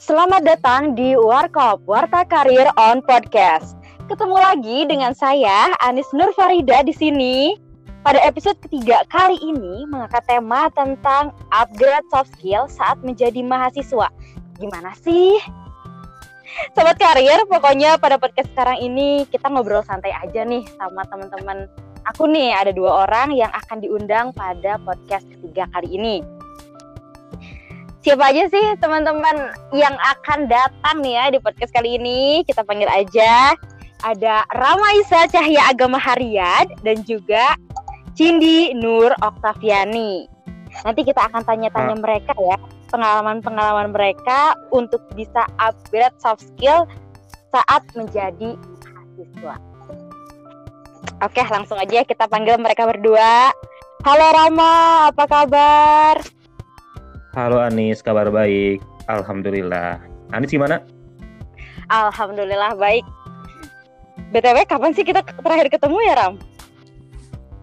Selamat datang di Warkop, Warta Karir on Podcast. Ketemu lagi dengan saya Anis Nur Farida di sini. Pada episode ketiga kali ini mengangkat tema tentang upgrade soft skill saat menjadi mahasiswa. Gimana sih? Sobat karir, pokoknya pada podcast sekarang ini kita ngobrol santai aja nih sama teman-teman aku nih. Ada dua orang yang akan diundang pada podcast ketiga kali ini siapa aja sih teman-teman yang akan datang nih ya di podcast kali ini? Kita panggil aja ada Rama Isa Cahya Agama Haryad dan juga Cindy Nur Oktaviani. Nanti kita akan tanya-tanya ah. mereka ya, pengalaman-pengalaman mereka untuk bisa upgrade soft skill saat menjadi mahasiswa. Oke, langsung aja kita panggil mereka berdua. Halo Rama, apa kabar? Halo Anis, kabar baik. Alhamdulillah. Anis gimana? Alhamdulillah baik. BTW kapan sih kita terakhir ketemu ya Ram?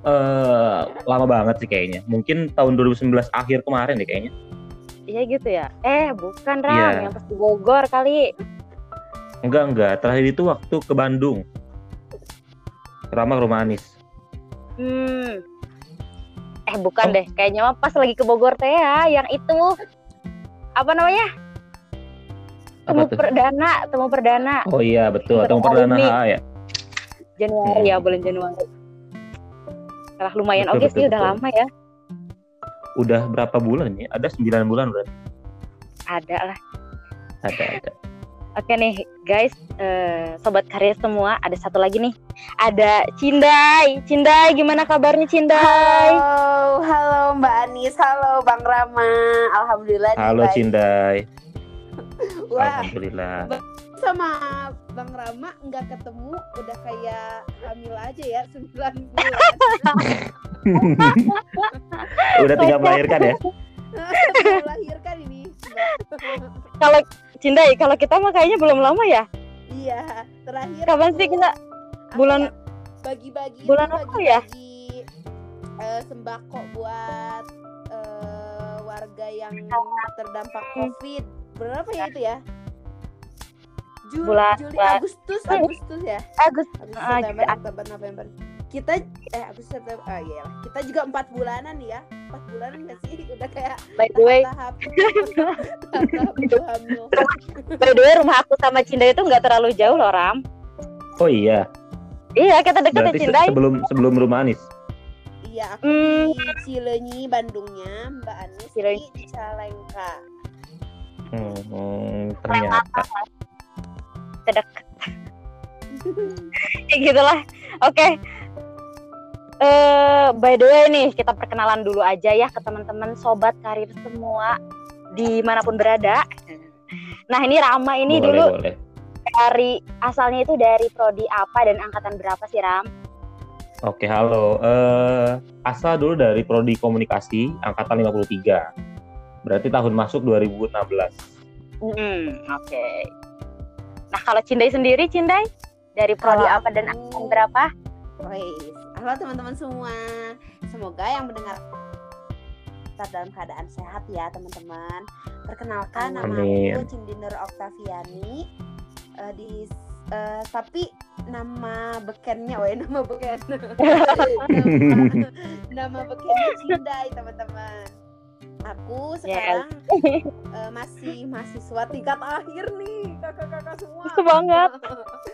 Uh, lama banget sih kayaknya. Mungkin tahun 2019 akhir kemarin deh kayaknya. Iya gitu ya. Eh bukan Ram, yeah. yang pasti Bogor kali. Enggak enggak. Terakhir itu waktu ke Bandung. Ramah rumah Anis. Hmm, eh bukan oh. deh kayaknya mah pas lagi ke Bogor teh ya yang itu. Apa namanya? Temu apa perdana temu perdana. Oh iya betul temu perdana ha, ya. Januari hmm. ya bulan Januari. Salah lumayan oke okay sih betul. udah lama ya. Udah berapa bulan ya? Ada sembilan bulan berarti? Ada lah. Ada ada Oke nih guys, uh, sobat karya semua, ada satu lagi nih. Ada Cindai. Cindai, gimana kabarnya Cindai? Halo, halo Mbak Anis, halo Bang Rama. Alhamdulillah. Halo Cindai. Wah. Alhamdulillah. Sama Bang Rama nggak ketemu, udah kayak hamil aja ya, 9 bulan. udah tinggal melahirkan ya? melahirkan ini. Kalau Cindai, kalau kita mah kayaknya belum lama ya? Iya, terakhir. Kapan sih kita? Bulan ya? bagi-bagi bulan apa ya? Bagi uh, sembako buat uh, warga yang terdampak. Covid. Berapa ya itu ya? Juli, bulan, Juli Agustus, Agustus ya? Agustus, Agustus September, Oktober, November kita eh aku September oh iya lah kita juga empat bulanan ya. Empat bulanan nggak sih? Udah kayak by the way. tahap tahap hamil. By the way rumah aku sama Cinda itu nggak terlalu jauh loh Ram. Oh iya. Iya kita dekat ya Cinda. sebelum sebelum rumah Anis? Iya aku hmm. di Cilenyi Bandungnya Mbak Anis Cilenyi. di Calengka. Hmm, ternyata. terdekat ya gitulah. Oke okay uh, by the way nih kita perkenalan dulu aja ya ke teman-teman sobat karir semua di mana pun berada. Nah ini Rama ini boleh, dulu boleh. dari asalnya itu dari prodi apa dan angkatan berapa sih Ram? Oke halo, uh, asal dulu dari prodi komunikasi angkatan 53. Berarti tahun masuk 2016. Hmm, oke. Okay. Nah kalau Cindai sendiri Cindai dari prodi apa dan angkatan berapa? Wih, halo teman-teman semua. Semoga yang mendengar tetap dalam keadaan sehat ya teman-teman. Perkenalkan nama aku Cindinur Oktaviani. Uh, di uh, tapi nama bekennya, wah nama beken. nama, nama bekennya Cindai teman-teman aku sekarang yes. uh, masih mahasiswa tingkat akhir nih kakak-kakak semua semangat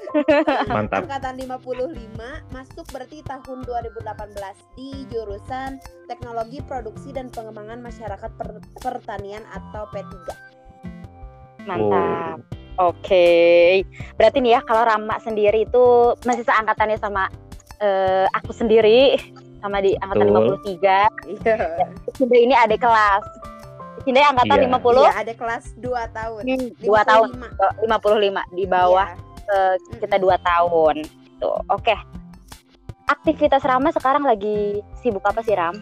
mantap angkatan 55 masuk berarti tahun 2018 di jurusan teknologi produksi dan pengembangan masyarakat per pertanian atau P3 mantap oh. Oke, okay. berarti nih ya kalau Rama sendiri itu masih seangkatannya sama uh, aku sendiri sama di angkatan Betul. 53. Iya. Cinda ini ada kelas. Cinda angkatan iya. 50. Iya, ada kelas 2 tahun. Hmm, 2 tahun. 55 di bawah iya. uh, kita 2 tahun. Tuh, oke. Okay. Aktivitas Rama sekarang lagi sibuk apa sih Ram?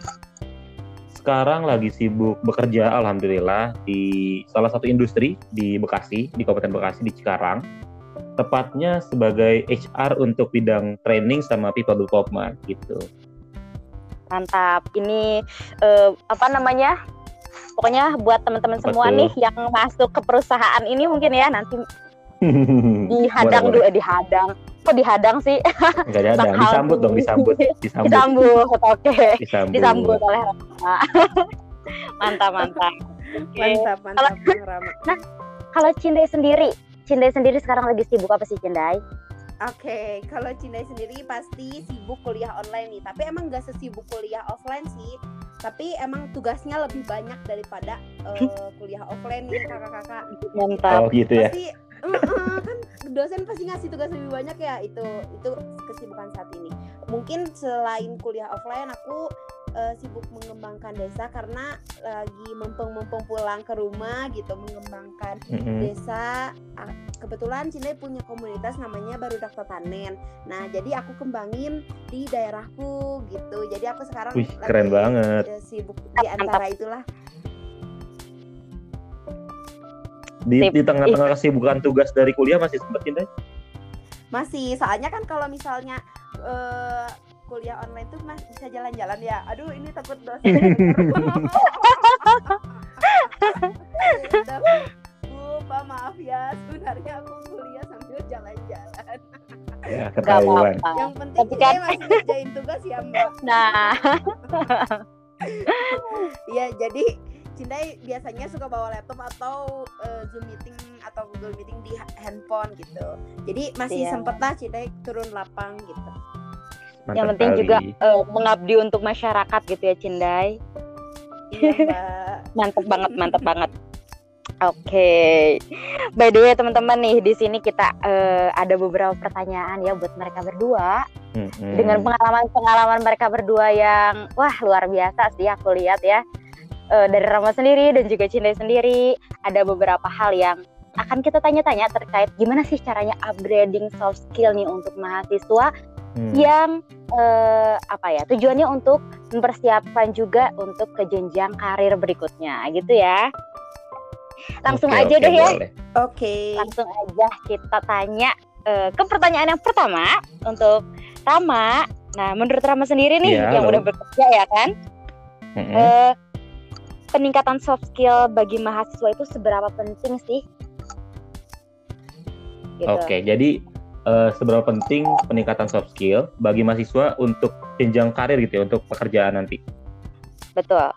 Sekarang lagi sibuk bekerja alhamdulillah di salah satu industri di Bekasi, di Kabupaten Bekasi di Cikarang tepatnya sebagai HR untuk bidang training sama people development gitu mantap. Ini uh, apa namanya? Pokoknya buat teman-teman semua nih yang masuk ke perusahaan ini mungkin ya nanti dihadang dulu eh, dihadang. Kok dihadang sih? Enggak dihadang disambut dong disambut. Disambut. Disambut oke. Okay. disambut. disambut oleh Rama. Mantap mantap. Okay. mantap mantap kalau, nah kalau Cindai sendiri Cindai sendiri sekarang lagi sibuk apa sih Cindai Oke, okay, kalau Cindai sendiri pasti sibuk kuliah online nih. Tapi emang gak sesibuk kuliah offline sih. Tapi emang tugasnya lebih banyak daripada uh, kuliah offline nih kakak-kakak. Mantap. Oh gitu ya. Pasti kan dosen pasti ngasih tugas lebih banyak ya itu itu kesibukan saat ini mungkin selain kuliah offline aku uh, sibuk mengembangkan desa karena lagi mempeng-mempeng pulang ke rumah gitu mengembangkan mm-hmm. desa. Kebetulan Cina punya komunitas namanya baru Dokter Panen nah jadi aku kembangin di daerahku gitu. Jadi aku sekarang Wih, keren banget. uh, sibuk di antara itulah. Di di tengah-tengah kesibukan tugas dari kuliah masih sempat cinta masih soalnya kan kalau misalnya uh, kuliah online tuh mas bisa jalan-jalan ya. Aduh ini takut dosen Bu, Pak maaf ya. Sebenarnya aku kuliah sambil jalan-jalan. Ya ketahuan. yang penting Tapi kan... masih ngerjain tugas ya mbak. Nah. Ya jadi Cindai biasanya suka bawa laptop atau uh, Zoom meeting atau Google meeting di handphone gitu. Jadi masih yeah. sempet lah Cindai turun lapang gitu. Mantap yang penting kali. juga uh, mengabdi untuk masyarakat gitu ya Cindai. Iya, mantep banget, mantep banget. Oke, okay. by the way teman-teman nih di sini kita uh, ada beberapa pertanyaan ya buat mereka berdua mm-hmm. dengan pengalaman-pengalaman mereka berdua yang wah luar biasa sih aku lihat ya uh, dari Rama sendiri dan juga Cinta sendiri ada beberapa hal yang akan kita tanya-tanya terkait gimana sih caranya upgrading soft skill nih untuk mahasiswa hmm. yang uh, apa ya tujuannya untuk mempersiapkan juga untuk ke jenjang karir berikutnya gitu ya langsung okay, aja okay, deh ya oke okay. langsung aja kita tanya uh, ke pertanyaan yang pertama untuk Rama nah menurut Rama sendiri nih yeah, yang halo. udah bekerja ya kan mm -hmm. uh, peningkatan soft skill bagi mahasiswa itu seberapa penting sih gitu. Oke, jadi uh, seberapa penting peningkatan soft skill bagi mahasiswa untuk jenjang karir gitu ya, untuk pekerjaan nanti? Betul.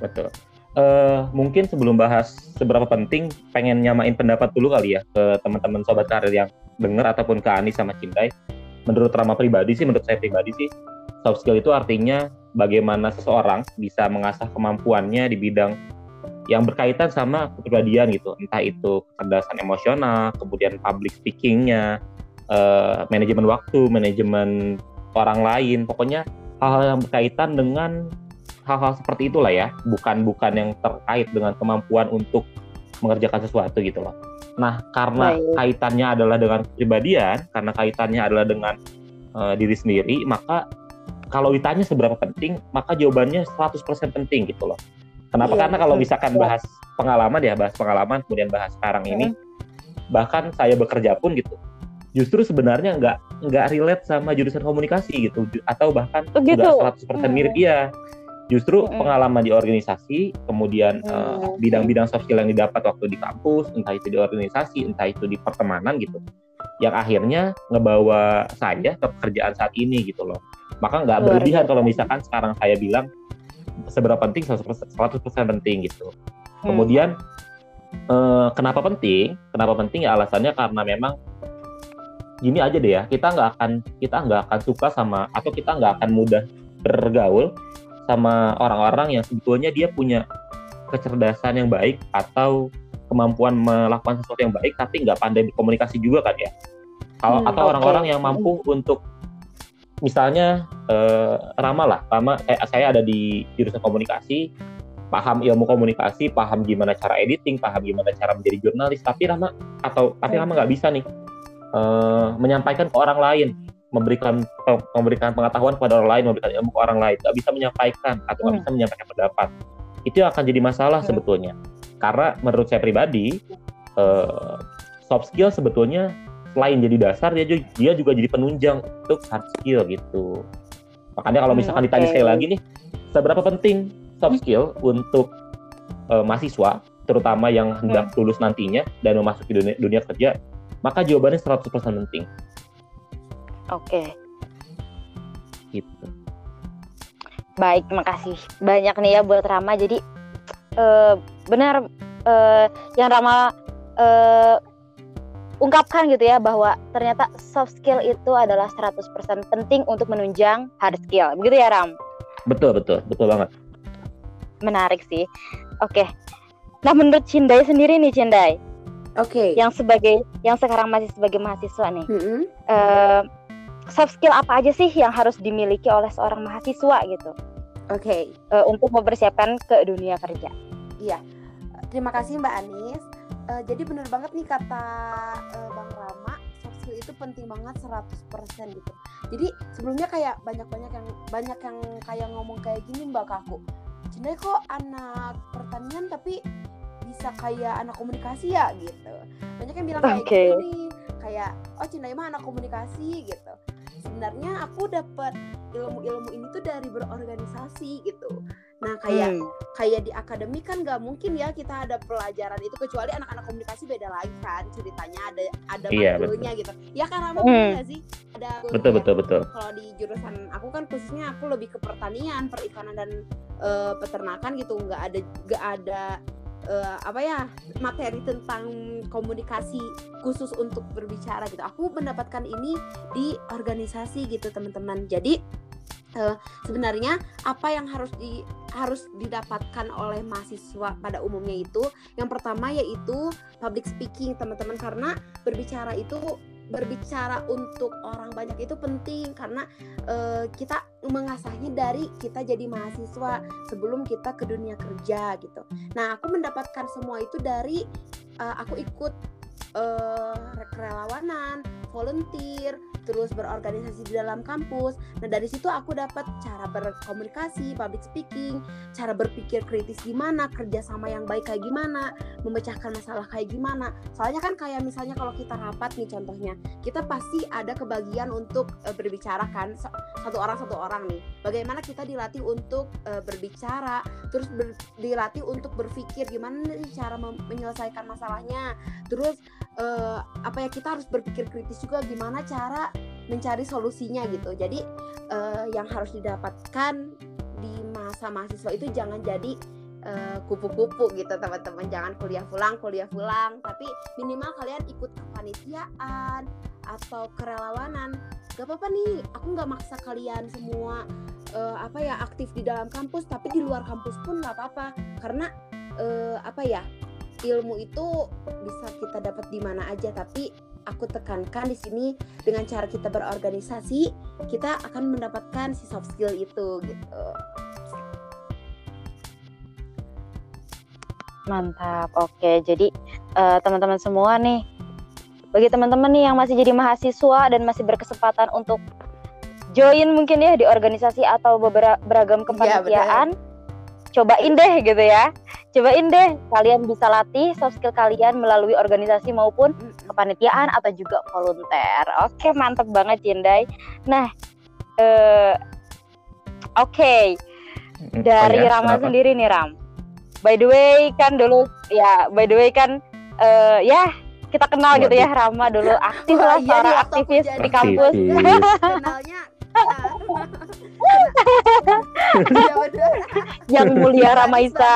Betul. Uh, mungkin sebelum bahas seberapa penting, pengen nyamain pendapat dulu kali ya ke teman-teman sobat karir yang dengar ataupun ke Ani sama Cintai. Menurut Rama pribadi sih, menurut saya pribadi sih, soft skill itu artinya bagaimana seseorang bisa mengasah kemampuannya di bidang yang berkaitan sama kepribadian gitu entah itu kecerdasan emosional kemudian public speakingnya uh, manajemen waktu manajemen orang lain pokoknya hal-hal yang berkaitan dengan hal-hal seperti itulah ya bukan bukan yang terkait dengan kemampuan untuk mengerjakan sesuatu gitu loh nah karena Baik. kaitannya adalah dengan kepribadian karena kaitannya adalah dengan uh, diri sendiri maka kalau ditanya seberapa penting maka jawabannya 100% penting gitu loh Kenapa? Iya, Karena kalau misalkan iya. bahas pengalaman ya, bahas pengalaman kemudian bahas sekarang ini, bahkan saya bekerja pun gitu, justru sebenarnya nggak nggak relate sama jurusan komunikasi gitu, atau bahkan oh, gitu. udah 100% hmm. mirip iya. Justru hmm. pengalaman di organisasi, kemudian hmm. uh, bidang-bidang sosial yang didapat waktu di kampus, entah itu di organisasi, entah itu di pertemanan gitu, yang akhirnya ngebawa saya ke pekerjaan saat ini gitu loh. Maka nggak berlebihan kalau misalkan sekarang saya bilang seberapa penting 100%, 100% penting gitu. Hmm. Kemudian eh, kenapa penting? Kenapa penting ya alasannya karena memang gini aja deh ya, kita nggak akan kita nggak akan suka sama atau kita nggak akan mudah bergaul sama orang-orang yang sebetulnya dia punya kecerdasan yang baik atau kemampuan melakukan sesuatu yang baik tapi nggak pandai berkomunikasi juga kan ya. Kalau hmm, atau orang-orang okay. yang mampu untuk misalnya eh, Rama lah, Rama eh, saya ada di jurusan komunikasi, paham ilmu komunikasi, paham gimana cara editing, paham gimana cara menjadi jurnalis, tapi Rama atau tapi Rama nggak bisa nih eh, menyampaikan ke orang lain, memberikan memberikan pengetahuan kepada orang lain, memberikan ilmu ke orang lain, nggak bisa menyampaikan atau nggak hmm. bisa menyampaikan pendapat, itu akan jadi masalah hmm. sebetulnya. Karena menurut saya pribadi, eh, soft skill sebetulnya selain jadi dasar dia juga, dia juga jadi penunjang untuk hard skill gitu makanya kalau hmm, misalkan hmm, okay. ditanya sekali lagi nih seberapa penting soft skill untuk uh, mahasiswa, terutama yang hendak hmm. lulus nantinya dan memasuki dunia, dunia kerja, maka jawabannya 100% penting. Oke. Okay. Gitu. Baik, makasih banyak nih ya buat Rama. Jadi uh, benar uh, yang Rama uh, ungkapkan gitu ya bahwa ternyata soft skill itu adalah 100% penting untuk menunjang hard skill. Begitu ya Ram? Betul, betul, betul banget. Menarik sih. Oke. Nah, menurut Cindai sendiri nih Cindai. Oke. Okay. Yang sebagai yang sekarang masih sebagai mahasiswa nih. Mm -hmm. uh, soft skill apa aja sih yang harus dimiliki oleh seorang mahasiswa gitu? Oke. Okay. Uh, untuk mempersiapkan ke dunia kerja. Iya. Terima kasih Mbak Anis uh, jadi bener banget nih kata uh, Bang Rama soft skill itu penting banget 100% gitu jadi sebelumnya kayak banyak-banyak yang banyak yang kayak ngomong kayak gini mbak aku Cina kok anak pertanian tapi bisa kayak anak komunikasi ya gitu banyak yang bilang kayak okay. gini kayak oh Cina mah anak komunikasi gitu sebenarnya aku dapat ilmu-ilmu ini tuh dari berorganisasi gitu Nah kayak hmm. kayak di akademik kan nggak mungkin ya kita ada pelajaran itu kecuali anak-anak komunikasi beda lagi kan ceritanya ada ada iya, gitu. Ya kan Rama hmm. sih? Ada betul betul betul. Kalau di jurusan aku kan khususnya aku lebih ke pertanian, perikanan dan uh, peternakan gitu. Nggak ada nggak ada uh, apa ya materi tentang komunikasi khusus untuk berbicara gitu. Aku mendapatkan ini di organisasi gitu teman-teman. Jadi uh, sebenarnya apa yang harus di harus didapatkan oleh mahasiswa pada umumnya itu yang pertama yaitu public speaking teman-teman karena berbicara itu berbicara untuk orang banyak itu penting karena uh, kita mengasahnya dari kita jadi mahasiswa sebelum kita ke dunia kerja gitu. Nah, aku mendapatkan semua itu dari uh, aku ikut uh, relawanan, volunteer, terus berorganisasi di dalam kampus. Nah dari situ aku dapat cara berkomunikasi, public speaking, cara berpikir kritis gimana, kerjasama yang baik kayak gimana, memecahkan masalah kayak gimana. Soalnya kan kayak misalnya kalau kita rapat nih contohnya, kita pasti ada kebagian untuk uh, berbicara kan satu orang satu orang nih. Bagaimana kita dilatih untuk uh, berbicara, terus ber, dilatih untuk berpikir gimana nih cara menyelesaikan masalahnya, terus uh, apa ya kita harus berpikir kritis juga gimana cara mencari solusinya gitu. Jadi uh, yang harus didapatkan di masa mahasiswa itu jangan jadi eh, kupu-kupu uh, gitu teman-teman. Jangan kuliah pulang kuliah pulang. Tapi minimal kalian ikut kepanitiaan atau kerelawanan. Gak apa-apa nih aku nggak maksa kalian semua uh, apa ya aktif di dalam kampus. Tapi di luar kampus pun nggak apa-apa. Karena uh, apa ya ilmu itu bisa kita dapat di mana aja tapi aku tekankan di sini dengan cara kita berorganisasi kita akan mendapatkan si soft skill itu gitu. Mantap oke. Jadi uh, teman-teman semua nih bagi teman-teman nih yang masih jadi mahasiswa dan masih berkesempatan untuk join mungkin ya di organisasi atau beberapa beragam iya, kepanitiaan ya, cobain deh gitu ya cobain deh kalian bisa latih soft skill kalian melalui organisasi maupun kepanitiaan atau juga volunteer. Oke mantap banget Cindai nah uh, oke. Okay. dari oh ya, Rama sendiri nih Ram. By the way kan dulu ya by the way kan uh, ya kita kenal Waduh. gitu ya Rama dulu. Aktif lah iya seorang aktivis di kampus. Kenalnya yang mulia Ramaisa.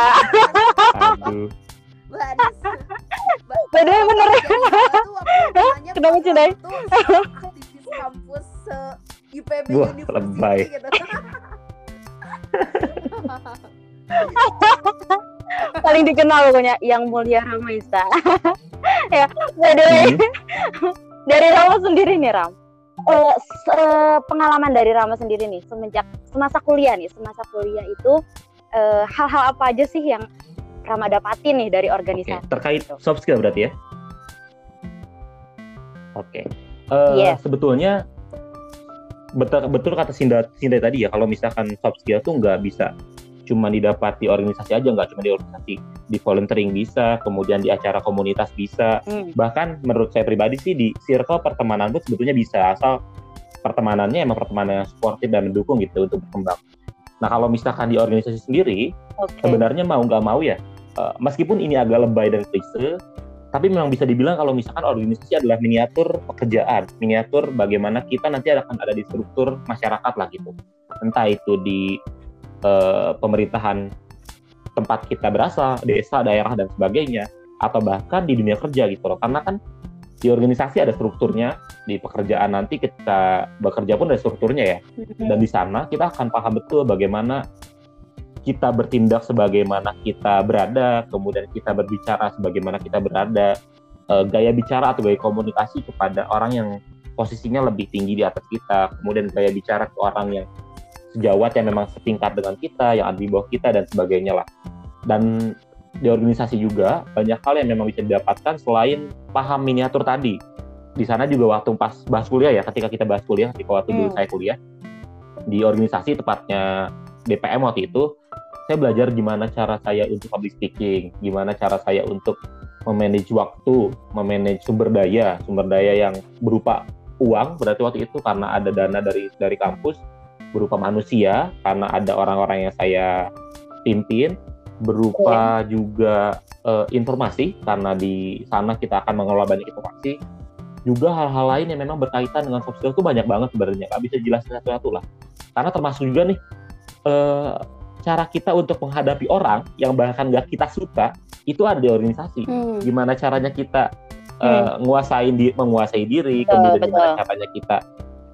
Bener bener. Kenapa sih Dai? Aktivis kampus se IPB Wah, lebay. Gitu. Paling dikenal pokoknya yang mulia Ramaisa. ya, by the way, hmm. dari Rama sendiri nih Ram uh, pengalaman dari Rama sendiri nih semenjak semasa kuliah nih semasa kuliah itu hal eh, hal-hal apa aja sih yang Rama dapatin nih dari organisasi okay. terkait itu? soft skill berarti ya oke okay. uh, yes. sebetulnya betul betul kata Sinda Sinda tadi ya kalau misalkan soft skill tuh nggak bisa cuma didapat di organisasi aja nggak cuma di organisasi di volunteering bisa kemudian di acara komunitas bisa hmm. bahkan menurut saya pribadi sih di circle pertemanan pun sebetulnya bisa asal pertemanannya emang pertemanan yang sportif dan mendukung gitu untuk berkembang nah kalau misalkan di organisasi sendiri okay. sebenarnya mau nggak mau ya uh, meskipun ini agak lebay dan klise tapi memang bisa dibilang kalau misalkan organisasi adalah miniatur pekerjaan, miniatur bagaimana kita nanti akan ada di struktur masyarakat lah gitu. Entah itu di uh, pemerintahan tempat kita berasal, desa, daerah dan sebagainya, atau bahkan di dunia kerja gitu loh. Karena kan di organisasi ada strukturnya, di pekerjaan nanti kita bekerja pun ada strukturnya ya. Dan di sana kita akan paham betul bagaimana kita bertindak sebagaimana kita berada, kemudian kita berbicara sebagaimana kita berada, uh, gaya bicara atau gaya komunikasi kepada orang yang posisinya lebih tinggi di atas kita, kemudian gaya bicara ke orang yang sejawat yang memang setingkat dengan kita, yang ada di bawah kita dan sebagainya lah. Dan di organisasi juga banyak hal yang memang bisa didapatkan selain paham miniatur tadi. Di sana juga waktu pas bahas kuliah ya, ketika kita bahas kuliah, ketika waktu hmm. dulu saya kuliah di organisasi tepatnya BPM waktu itu, saya belajar gimana cara saya untuk public speaking, gimana cara saya untuk memanage waktu, memanage sumber daya, sumber daya yang berupa uang berarti waktu itu karena ada dana dari dari kampus, berupa manusia karena ada orang-orang yang saya pimpin, berupa yeah. juga uh, informasi karena di sana kita akan mengelola banyak informasi, juga hal-hal lain yang memang berkaitan dengan soft skill itu banyak banget sebenarnya, nggak bisa jelasin satu-satu lah. Karena termasuk juga nih uh, cara kita untuk menghadapi orang yang bahkan gak kita suka itu ada di organisasi. Hmm. Gimana caranya kita uh, hmm. nguasain di menguasai diri, betul, kemudian betul. gimana caranya kita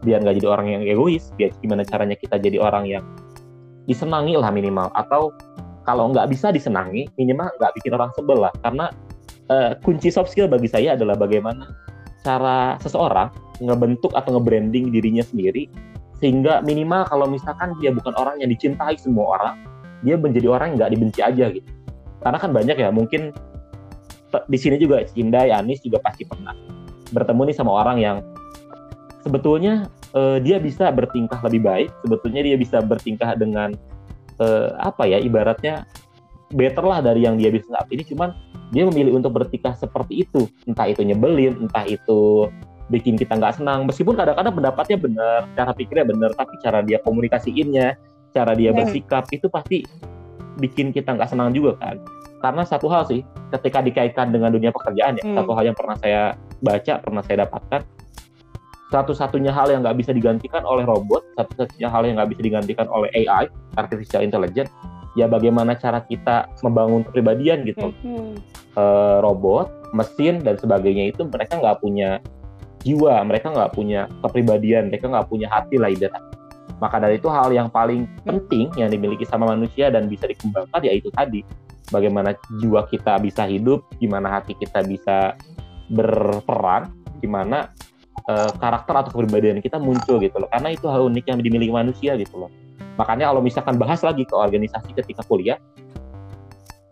biar nggak jadi orang yang egois, biar gimana caranya kita jadi orang yang disenangi lah minimal atau kalau nggak bisa disenangi minimal nggak bikin orang sebel lah karena uh, kunci soft skill bagi saya adalah bagaimana cara seseorang ngebentuk atau nge-branding dirinya sendiri sehingga minimal kalau misalkan dia bukan orang yang dicintai semua orang dia menjadi orang yang nggak dibenci aja gitu. Karena kan banyak ya mungkin di sini juga Cindai Anis juga pasti pernah bertemu nih sama orang yang sebetulnya uh, dia bisa bertingkah lebih baik sebetulnya dia bisa bertingkah dengan uh, apa ya ibaratnya better lah dari yang dia bisa saat ini. Cuman dia memilih untuk bertingkah seperti itu. Entah itu nyebelin entah itu bikin kita nggak senang meskipun kadang-kadang pendapatnya benar cara pikirnya benar tapi cara dia komunikasiinnya cara dia hmm. bersikap itu pasti bikin kita nggak senang juga kan karena satu hal sih ketika dikaitkan dengan dunia pekerjaan ya hmm. satu hal yang pernah saya baca pernah saya dapatkan satu-satunya hal yang nggak bisa digantikan oleh robot satu-satunya hal yang nggak bisa digantikan oleh AI artificial intelligence ya bagaimana cara kita membangun kepribadian gitu hmm. e, robot mesin dan sebagainya itu mereka nggak punya jiwa, mereka nggak punya kepribadian, mereka nggak punya hati lah ibarat. Maka dari itu hal yang paling penting yang dimiliki sama manusia dan bisa dikembangkan ya itu tadi. Bagaimana jiwa kita bisa hidup, gimana hati kita bisa berperan, gimana uh, karakter atau kepribadian kita muncul gitu loh. Karena itu hal unik yang dimiliki manusia gitu loh. Makanya kalau misalkan bahas lagi ke organisasi ketika kuliah,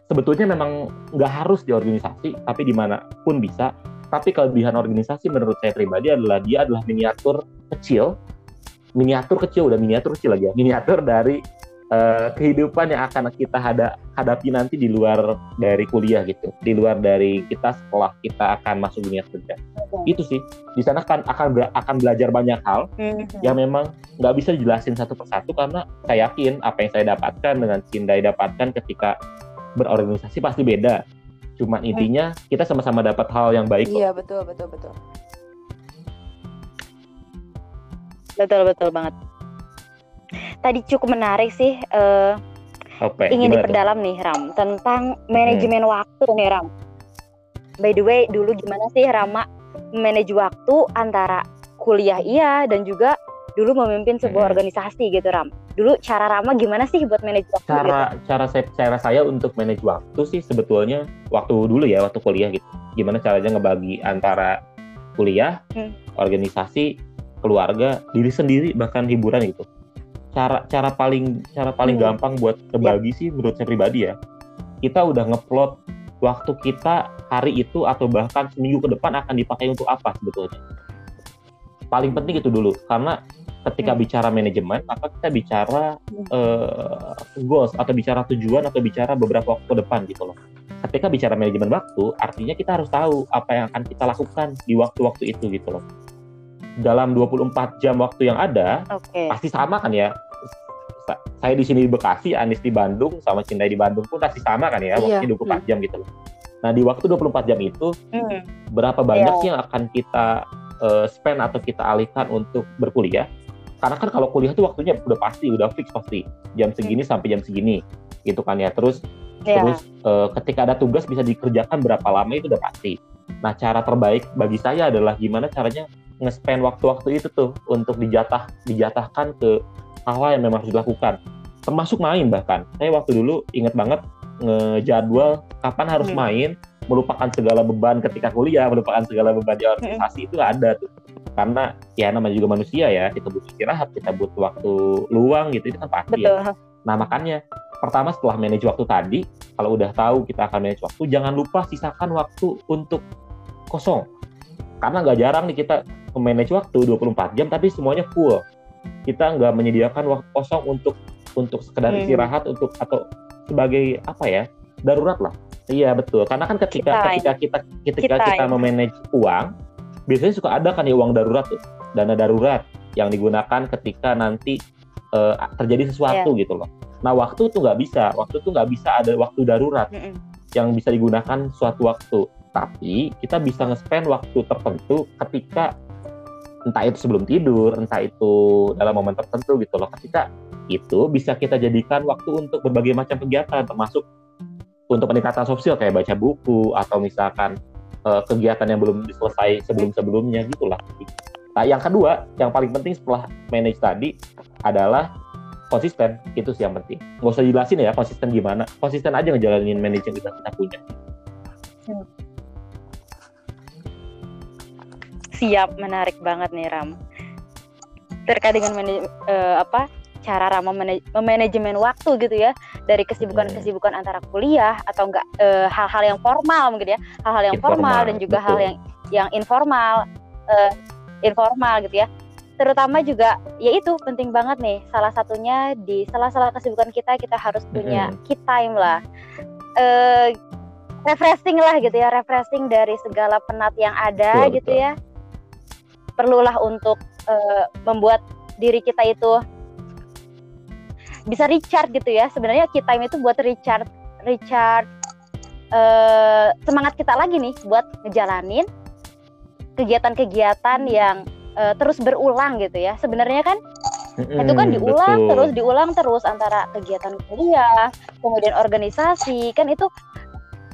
sebetulnya memang nggak harus di organisasi, tapi di mana pun bisa tapi kelebihan organisasi menurut saya pribadi adalah dia adalah miniatur kecil, miniatur kecil udah miniatur kecil lagi ya, miniatur dari uh, kehidupan yang akan kita hada, hadapi nanti di luar dari kuliah gitu, di luar dari kita setelah kita akan masuk dunia kerja. Okay. Itu sih di sana kan akan akan belajar banyak hal mm-hmm. yang memang nggak bisa dijelasin satu persatu karena saya yakin apa yang saya dapatkan dengan Cindai dapatkan ketika berorganisasi pasti beda Cuman hmm. intinya kita sama-sama dapat hal yang baik. Iya betul betul betul. Betul betul banget. Tadi cukup menarik sih. Uh, Apa, ingin Gimana diperdalam tuh? nih Ram tentang manajemen hmm. waktu nih Ram. By the way, dulu gimana sih Rama manage waktu antara kuliah iya dan juga dulu memimpin sebuah hmm. organisasi gitu Ram dulu cara Rama gimana sih buat manage waktu cara gitu? cara saya cara saya untuk manage waktu sih sebetulnya waktu dulu ya waktu kuliah gitu gimana caranya ngebagi antara kuliah hmm. organisasi keluarga diri sendiri bahkan hiburan gitu cara cara paling cara paling hmm. gampang buat kebagi ya. sih menurut saya pribadi ya kita udah ngeplot waktu kita hari itu atau bahkan seminggu ke depan akan dipakai untuk apa sebetulnya paling penting itu dulu karena ketika hmm. bicara manajemen apa kita bicara uh, goals atau bicara tujuan atau bicara beberapa waktu ke depan gitu loh ketika bicara manajemen waktu artinya kita harus tahu apa yang akan kita lakukan di waktu-waktu itu gitu loh dalam 24 jam waktu yang ada okay. pasti sama kan ya saya di sini di Bekasi, Anis di Bandung, sama Cinta di Bandung pun pasti sama kan ya, iya. waktu 24 hmm. jam gitu. Nah di waktu 24 jam itu hmm. berapa banyak yeah. yang akan kita uh, spend atau kita alihkan untuk berkuliah? Karena kan kalau kuliah tuh waktunya udah pasti, udah fix pasti jam segini hmm. sampai jam segini, gitu kan ya. Terus yeah. terus uh, ketika ada tugas bisa dikerjakan berapa lama itu udah pasti. Nah cara terbaik bagi saya adalah gimana caranya nge-spend waktu-waktu itu tuh untuk dijatah dijatahkan ke hal-hal yang memang harus dilakukan termasuk main bahkan saya waktu dulu inget banget ngejadwal kapan harus hmm. main melupakan segala beban ketika kuliah melupakan segala beban di organisasi hmm. itu ada tuh karena ya namanya juga manusia ya kita butuh istirahat kita butuh waktu luang gitu itu kan pasti ya. Betul. ya nah makanya pertama setelah manage waktu tadi kalau udah tahu kita akan manage waktu jangan lupa sisakan waktu untuk kosong karena nggak jarang nih kita manage waktu 24 jam tapi semuanya full kita nggak menyediakan waktu kosong untuk untuk sekedar hmm. istirahat untuk atau sebagai apa ya darurat lah iya betul karena kan ketika kita, ketika kita ketika kita, kita memanage uang biasanya suka ada kan ya uang darurat tuh dana darurat yang digunakan ketika nanti uh, terjadi sesuatu yeah. gitu loh nah waktu tuh nggak bisa waktu tuh nggak bisa ada waktu darurat mm -mm. yang bisa digunakan suatu waktu tapi kita bisa nge-spend waktu tertentu ketika entah itu sebelum tidur, entah itu dalam momen tertentu gitu loh. Ketika itu bisa kita jadikan waktu untuk berbagai macam kegiatan, termasuk untuk peningkatan sosial kayak baca buku atau misalkan uh, kegiatan yang belum selesai sebelum-sebelumnya gitulah. Nah, yang kedua, yang paling penting setelah manage tadi adalah konsisten. Itu sih yang penting. Nggak usah jelasin ya konsisten gimana. Konsisten aja ngejalanin manage yang kita, kita punya. Siap, menarik banget nih Ram. Terkait dengan uh, apa cara Ram memanajemen waktu gitu ya dari kesibukan-kesibukan antara kuliah atau enggak uh, hal-hal yang formal mungkin ya hal-hal yang informal, formal dan juga betul. hal yang yang informal uh, informal gitu ya terutama juga ya itu penting banget nih salah satunya di salah-salah kesibukan kita kita harus punya mm -hmm. key time lah uh, refreshing lah gitu ya refreshing dari segala penat yang ada betul, gitu betul. ya perlulah untuk uh, membuat diri kita itu bisa recharge gitu ya sebenarnya kita itu buat recharge recharge uh, semangat kita lagi nih buat ngejalanin kegiatan-kegiatan yang uh, terus berulang gitu ya sebenarnya kan mm, itu kan diulang betul. terus diulang terus antara kegiatan kuliah kemudian organisasi kan itu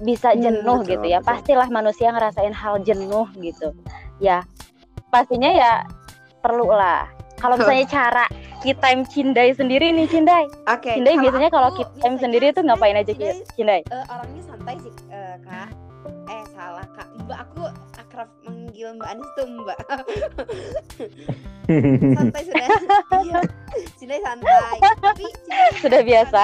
bisa hmm, jenuh hmm, gitu ya betul. pastilah manusia ngerasain hal jenuh gitu ya pastinya ya perlu lah. Kalau misalnya cara key time Cindai sendiri nih Cindai. Oke. Okay, Cindai biasanya kalau key time sendiri itu ngapain aja Cindai? Cindai? Uh, orangnya santai sih uh, kak. Eh salah kak. Mbak aku akrab manggil Mbak Anis tuh Mbak. santai sudah. Iya. Cindai santai. Tapi Cindai sudah biasa.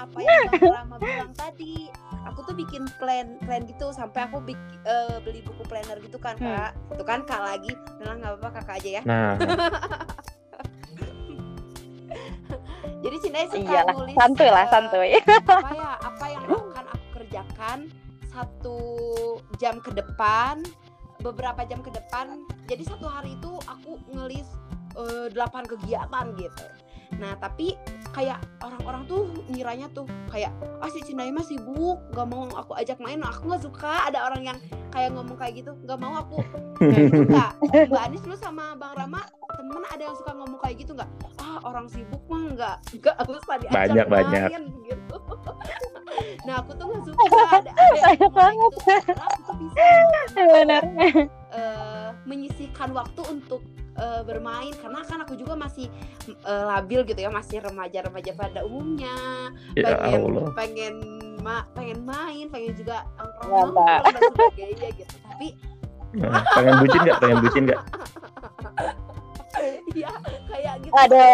Apa yang Mbak Rama bilang tadi aku tuh bikin plan plan gitu sampai aku bik, uh, beli buku planner gitu kan hmm. kak. Itu kan kak lagi. Nah nggak apa-apa kakak aja ya. Nah. Jadi Cinta suka Iyalah, nulis santuy lah uh, santuy. apa ya apa yang akan aku kerjakan satu jam ke depan beberapa jam ke depan. Jadi satu hari itu aku ngelis uh, delapan kegiatan gitu. Nah tapi kayak orang-orang tuh ngiranya tuh kayak ah si Cindai mah sibuk gak mau aku ajak main. Aku nggak suka ada orang yang kayak ngomong kayak gitu nggak mau aku nggak mbak Anis lu sama bang Rama temen ada yang suka ngomong kayak gitu nggak? Ah orang sibuk mah nggak nggak usah diajak banyak main, banyak gitu. Nah aku tuh nggak suka ada, ada yang banget. gitu. aku tuh bisa benar. uh, menyisihkan waktu untuk uh, bermain karena kan aku juga masih uh, labil gitu ya masih remaja-remaja pada umumnya ya pengen Allah. pengen ma pengen main pengen juga nongkrong dan sebagainya gitu tapi nah, pengen bucin nggak pengen bucin nggak Iya, kayak gitu. Ada.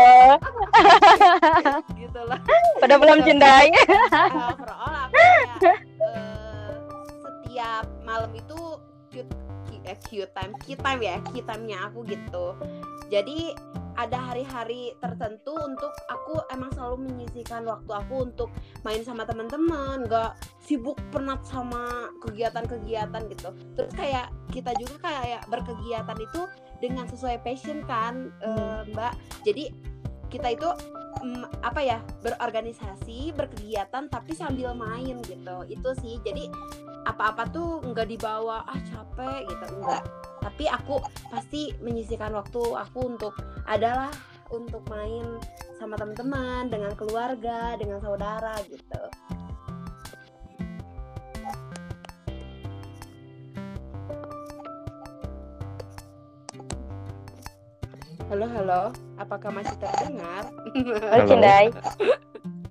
gitu lah. Pada belum cindai. Overall aku kayak uh, setiap malam itu cute eh, Q time, key time ya, key time-nya aku gitu. Jadi ada hari-hari tertentu untuk aku emang selalu menyisihkan waktu aku untuk main sama teman-teman, nggak sibuk penat sama kegiatan-kegiatan gitu. Terus kayak kita juga kayak berkegiatan itu dengan sesuai passion kan, uh, Mbak. Jadi kita itu um, apa ya berorganisasi berkegiatan tapi sambil main gitu. Itu sih jadi apa-apa tuh nggak dibawa ah capek gitu enggak tapi aku pasti menyisihkan waktu aku untuk adalah untuk main sama teman-teman dengan keluarga dengan saudara gitu Halo, halo. Apakah masih terdengar? Halo, Cindai.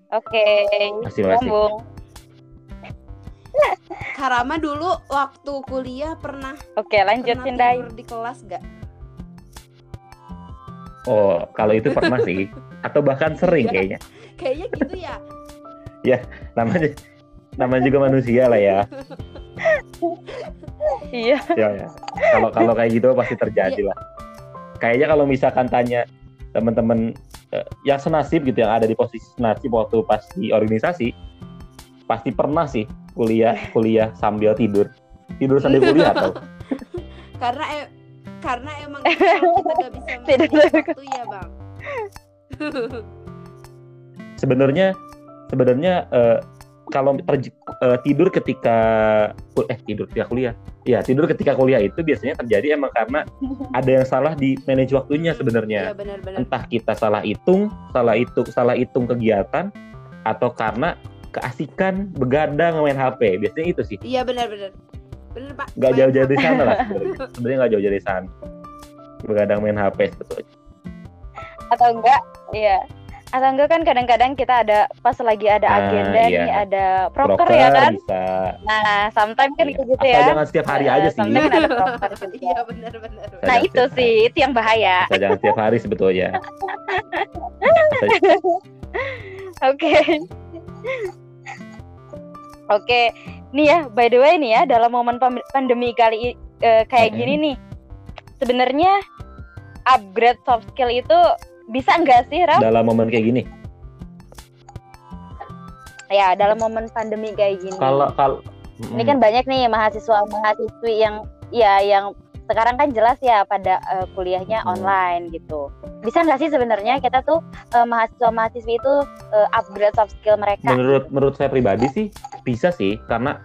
Oke. Masih, masih. Karama dulu waktu kuliah pernah Oke, lanjut pernah Cindai. tidur di kelas gak? Oh, kalau itu pernah sih. Atau bahkan sering Iya. kayaknya. Kayaknya gitu ya. Namanya namanya juga manusia lah ya. Iya. Ya, ya. Kalau kalau kayak gitu pasti terjadi Iya. lah. Kayaknya kalau misalkan tanya teman-teman eh, yang senasib gitu yang ada di posisi senasib waktu pas di organisasi pasti pernah sih kuliah kuliah sambil tidur tidur sambil kuliah atau Karena e- karena emang kita gak bisa tahu. waktu ya, Bang. sebenarnya sebenarnya eh, kalau eh, tidur ketika eh tidur ketika kuliah ya tidur ketika kuliah itu biasanya terjadi emang karena ada yang salah di manage waktunya sebenarnya benar-benar. entah kita salah hitung salah hitung salah hitung kegiatan atau karena keasikan begadang main HP biasanya itu sih Iya benar-benar. Benar, Pak. nggak jauh-jauh dari sana lah sebenarnya sebenarnya nggak jauh dari sana begadang main HP sebetulnya Atau enggak? Iya. Atau enggak kan kadang-kadang kita ada pas lagi ada Ah, agenda iya. nih, ada proker, ya kan? bisa Nah, sometimes kan Iya. gitu Asal ya. jangan setiap hari Eh, aja sih sometimes kan ada proker juga. Iya benar-benar. Saya- Nah, Jangan itu setiap sih, itu yang bahaya. Asal jangan setiap hari sebetulnya Oke. Oke. Nih ya, by the way nih ya, dalam momen pandemi kali eh, kayak Mm-mm. gini nih. Sebenarnya upgrade soft skill itu bisa enggak sih, Ram? dalam momen kayak gini Ya, dalam momen pandemi kayak gini. kalau kalau Ini kan banyak nih mahasiswa mahasiswi yang ya yang sekarang kan jelas ya pada eh, kuliahnya Hmm. online gitu. Bisa nggak sih sebenarnya kita tuh eh, mahasiswa mahasiswi itu eh, upgrade soft skill mereka? menurut menurut saya pribadi sih bisa sih karena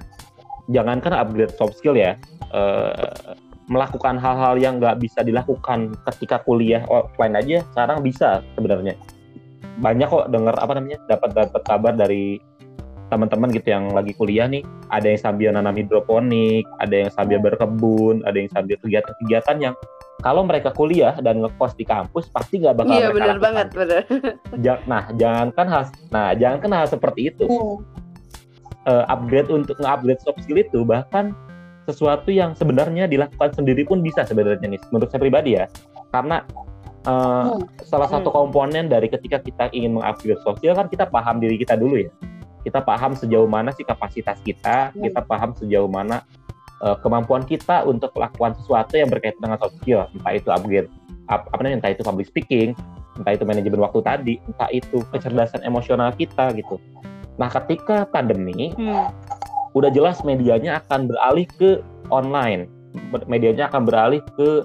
jangankan upgrade soft skill ya eh, melakukan hal-hal yang nggak bisa dilakukan ketika kuliah offline aja sekarang bisa sebenarnya banyak kok dengar apa namanya dapat dapat kabar dari teman-teman gitu yang lagi kuliah nih ada yang sambil nanam hidroponik ada yang sambil berkebun ada yang sambil kegiatan-kegiatan yang kalau mereka kuliah dan ngekos di kampus pasti nggak bakal Iya mereka benar lakukan. banget, benar. Ja- nah jangankan hal nah jangankan hal seperti itu eh, upgrade untuk nge-upgrade soft skill itu bahkan sesuatu yang sebenarnya dilakukan sendiri pun bisa sebenarnya nih menurut saya pribadi ya karena eh, Hmm. salah satu komponen dari ketika kita ingin mengupgrade soft skill kan kita paham diri kita dulu ya kita paham sejauh mana sih kapasitas kita Hmm. kita paham sejauh mana eh, kemampuan kita untuk melakukan sesuatu yang berkaitan dengan soft skill entah itu upgrade ap- apa namanya entah itu public speaking entah itu manajemen waktu tadi entah itu kecerdasan emosional kita gitu nah ketika pandemi Hmm. Udah jelas medianya akan beralih ke online. Medianya akan beralih ke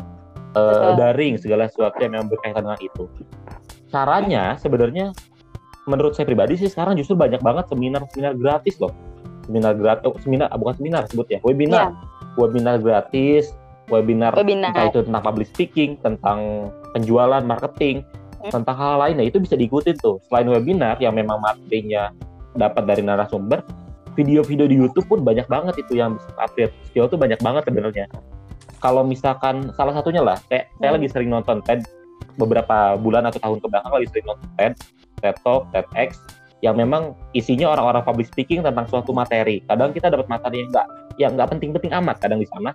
uh, daring segala sesuatu yang memang berkaitan dengan itu. Caranya sebenarnya menurut saya pribadi sih sekarang justru banyak banget seminar-seminar gratis loh. Seminar gratis oh, seminar ah, bukan seminar sebut ya webinar. Webinar gratis webinar Webinar. entah itu tentang public speaking tentang penjualan marketing Hmm. tentang hal lain. Ya itu bisa diikutin tuh. Selain webinar yang memang materinya dapat dari narasumber video-video di YouTube pun banyak banget itu yang bisa upgrade skill tuh banyak banget sebenarnya. Kalau misalkan salah satunya lah kayak saya Hmm. lagi sering nonton TED beberapa bulan atau tahun ke belakang lagi sering nonton TED TED Talk TEDx yang memang isinya orang-orang public speaking tentang suatu materi. Kadang kita dapat materi yang nggak yang nggak penting-penting amat. Kadang di sana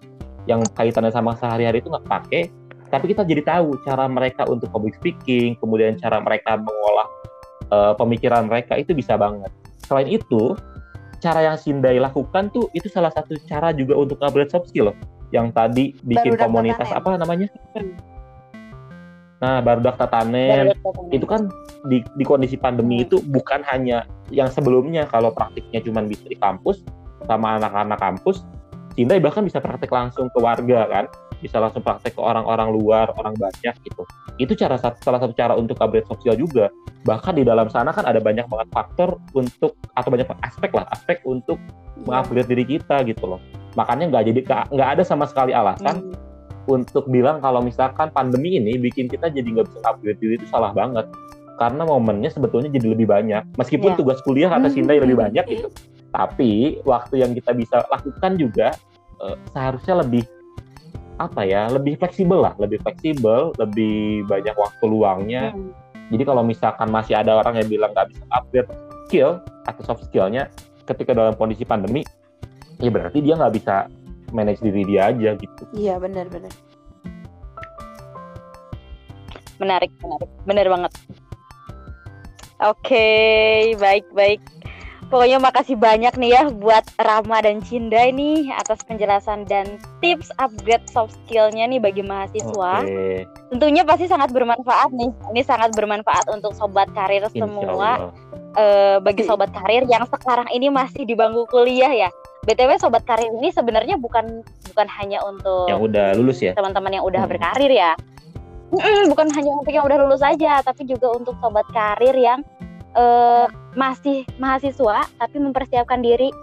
yang kaitannya sama sehari-hari itu nggak pakai tapi kita jadi tahu cara mereka untuk public speaking kemudian cara mereka mengolah eh, pemikiran mereka itu bisa banget. Selain itu cara yang Sindai lakukan tuh itu salah satu cara juga untuk upgrade soft skill loh. Yang tadi bikin Barudak komunitas apa namanya? Nah baru Tatanen itu kan di, di kondisi pandemi Hmm. itu bukan hanya yang sebelumnya. Kalau praktiknya cuma bisa di kampus sama anak-anak kampus Sindai bahkan bisa praktek langsung ke warga kan bisa langsung praktek ke orang-orang luar orang banyak gitu. Itu cara salah satu cara untuk upgrade sosial juga. Bahkan di dalam sana kan ada banyak banget faktor untuk atau banyak aspek lah aspek untuk yeah. mengupgrade diri kita gitu loh. Makanya nggak jadi nggak ada sama sekali alasan hmm. untuk bilang kalau misalkan pandemi ini bikin kita jadi nggak bisa upgrade diri itu salah banget. Karena momennya sebetulnya jadi lebih banyak. Meskipun yeah. tugas kuliah kata Sinta lebih banyak gitu. Tapi waktu yang kita bisa lakukan juga uh, seharusnya lebih apa ya lebih fleksibel lah lebih fleksibel lebih banyak waktu luangnya. Hmm. jadi kalau misalkan masih ada orang yang bilang nggak bisa upgrade skill atau soft skillnya ketika dalam kondisi pandemi ya berarti dia nggak bisa manage diri dia aja gitu. Iya benar benar. Menarik menarik. Benar banget. Oke okay, baik baik Pokoknya makasih banyak nih ya buat Rama dan Cinda ini atas penjelasan dan tips upgrade soft skillnya nih bagi mahasiswa. Okay. Tentunya pasti sangat bermanfaat nih. Ini sangat bermanfaat untuk sobat karir semua. Uh, bagi sobat karir yang sekarang ini masih di bangku kuliah ya. BTW sobat karir ini sebenarnya bukan bukan hanya untuk yang udah lulus ya. Teman-teman yang udah hmm. berkarir ya. bukan hanya untuk yang udah lulus aja, tapi juga untuk sobat karir yang uh, masih mahasiswa tapi mempersiapkan diri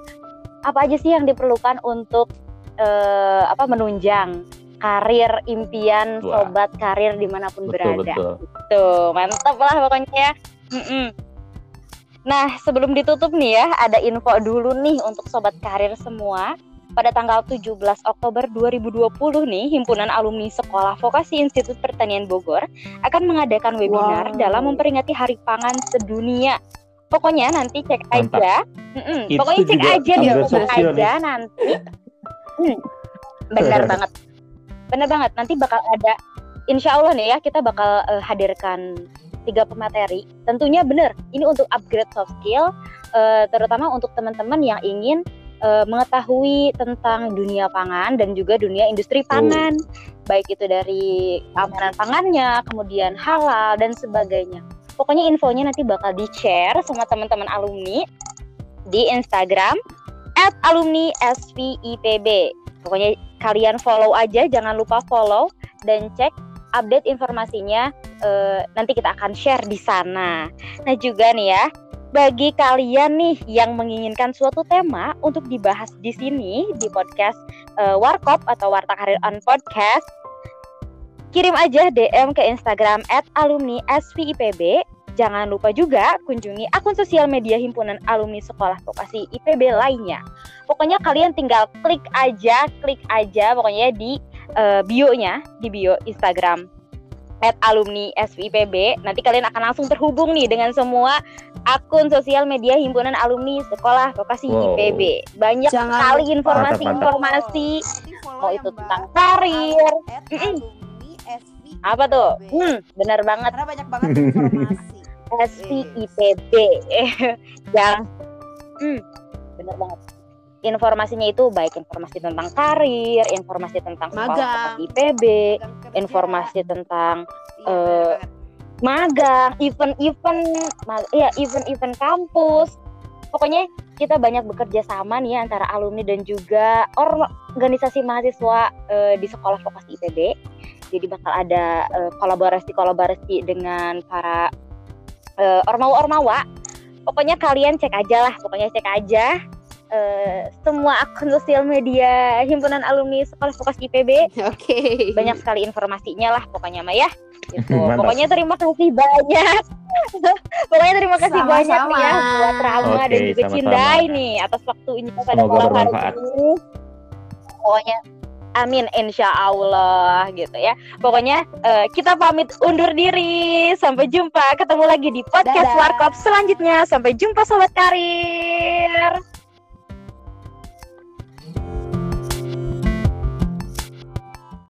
apa aja sih yang diperlukan untuk uh, apa menunjang karir impian Wah. sobat karir di mana pun betul, berada. Betul. Tuh mantap lah pokoknya. Mm -mm. Nah sebelum ditutup nih ya ada info dulu nih untuk sobat karir semua pada tanggal 17 Oktober 2020 nih, Himpunan Alumni Sekolah Vokasi Institut Pertanian Bogor akan mengadakan webinar wow. dalam memperingati Hari Pangan Sedunia. Pokoknya nanti cek Mantap. aja. Mm -mm. Pokoknya cek aja cek aja nanti. Hmm. Benar banget. Benar banget. Nanti bakal ada Insya Allah nih ya kita bakal uh, hadirkan tiga pemateri. Tentunya benar, ini untuk upgrade soft skill, uh, terutama untuk teman-teman yang ingin uh, mengetahui tentang dunia pangan dan juga dunia industri pangan, oh. baik itu dari keamanan pangannya, kemudian halal dan sebagainya. Pokoknya infonya nanti bakal di-share sama teman-teman alumni di Instagram alumni SVIPB. Pokoknya kalian follow aja, jangan lupa follow dan cek update informasinya. Uh, nanti kita akan share di sana. Nah juga nih ya, bagi kalian nih yang menginginkan suatu tema untuk dibahas di sini di podcast uh, Warkop atau Warta Karir on Podcast, kirim aja DM ke Instagram @alumni_svipb. Jangan lupa juga kunjungi akun sosial media himpunan alumni sekolah vokasi IPB lainnya. Pokoknya kalian tinggal klik aja, klik aja pokoknya di uh, bio-nya, di bio Instagram at alumni SVIPB. Nanti kalian akan langsung terhubung nih dengan semua akun sosial media himpunan alumni sekolah vokasi wow. IPB. Banyak Jangan sekali informasi-informasi. Oh itu tentang karir. Apa tuh? Hmm, benar banget. Karena banyak banget informasi. SVIPB. Yang hmm, benar banget informasinya itu baik informasi tentang karir, informasi tentang sekolah IPB, informasi tentang uh, magang, event-event, ya event-event kampus. Pokoknya kita banyak bekerja sama nih ya, antara alumni dan juga organisasi mahasiswa uh, di sekolah vokasi IPB. Jadi bakal ada uh, kolaborasi-kolaborasi dengan para uh, ormawa-ormawa. Pokoknya kalian cek aja lah, pokoknya cek aja uh, semua akun sosial media himpunan alumni sekolah vokasi IPB. Oke. Okay. Banyak sekali informasinya lah pokoknya Maya. ya. Gitu. pokoknya terima kasih banyak. pokoknya terima kasih sama, banyak nih ya buat Rama okay, dan juga Cinda ini atas waktunya pada malam hari ini. Pokoknya Amin insya Allah gitu ya. Pokoknya uh, kita pamit undur diri. Sampai jumpa. Ketemu lagi di podcast Warkop selanjutnya. Sampai jumpa sobat karir.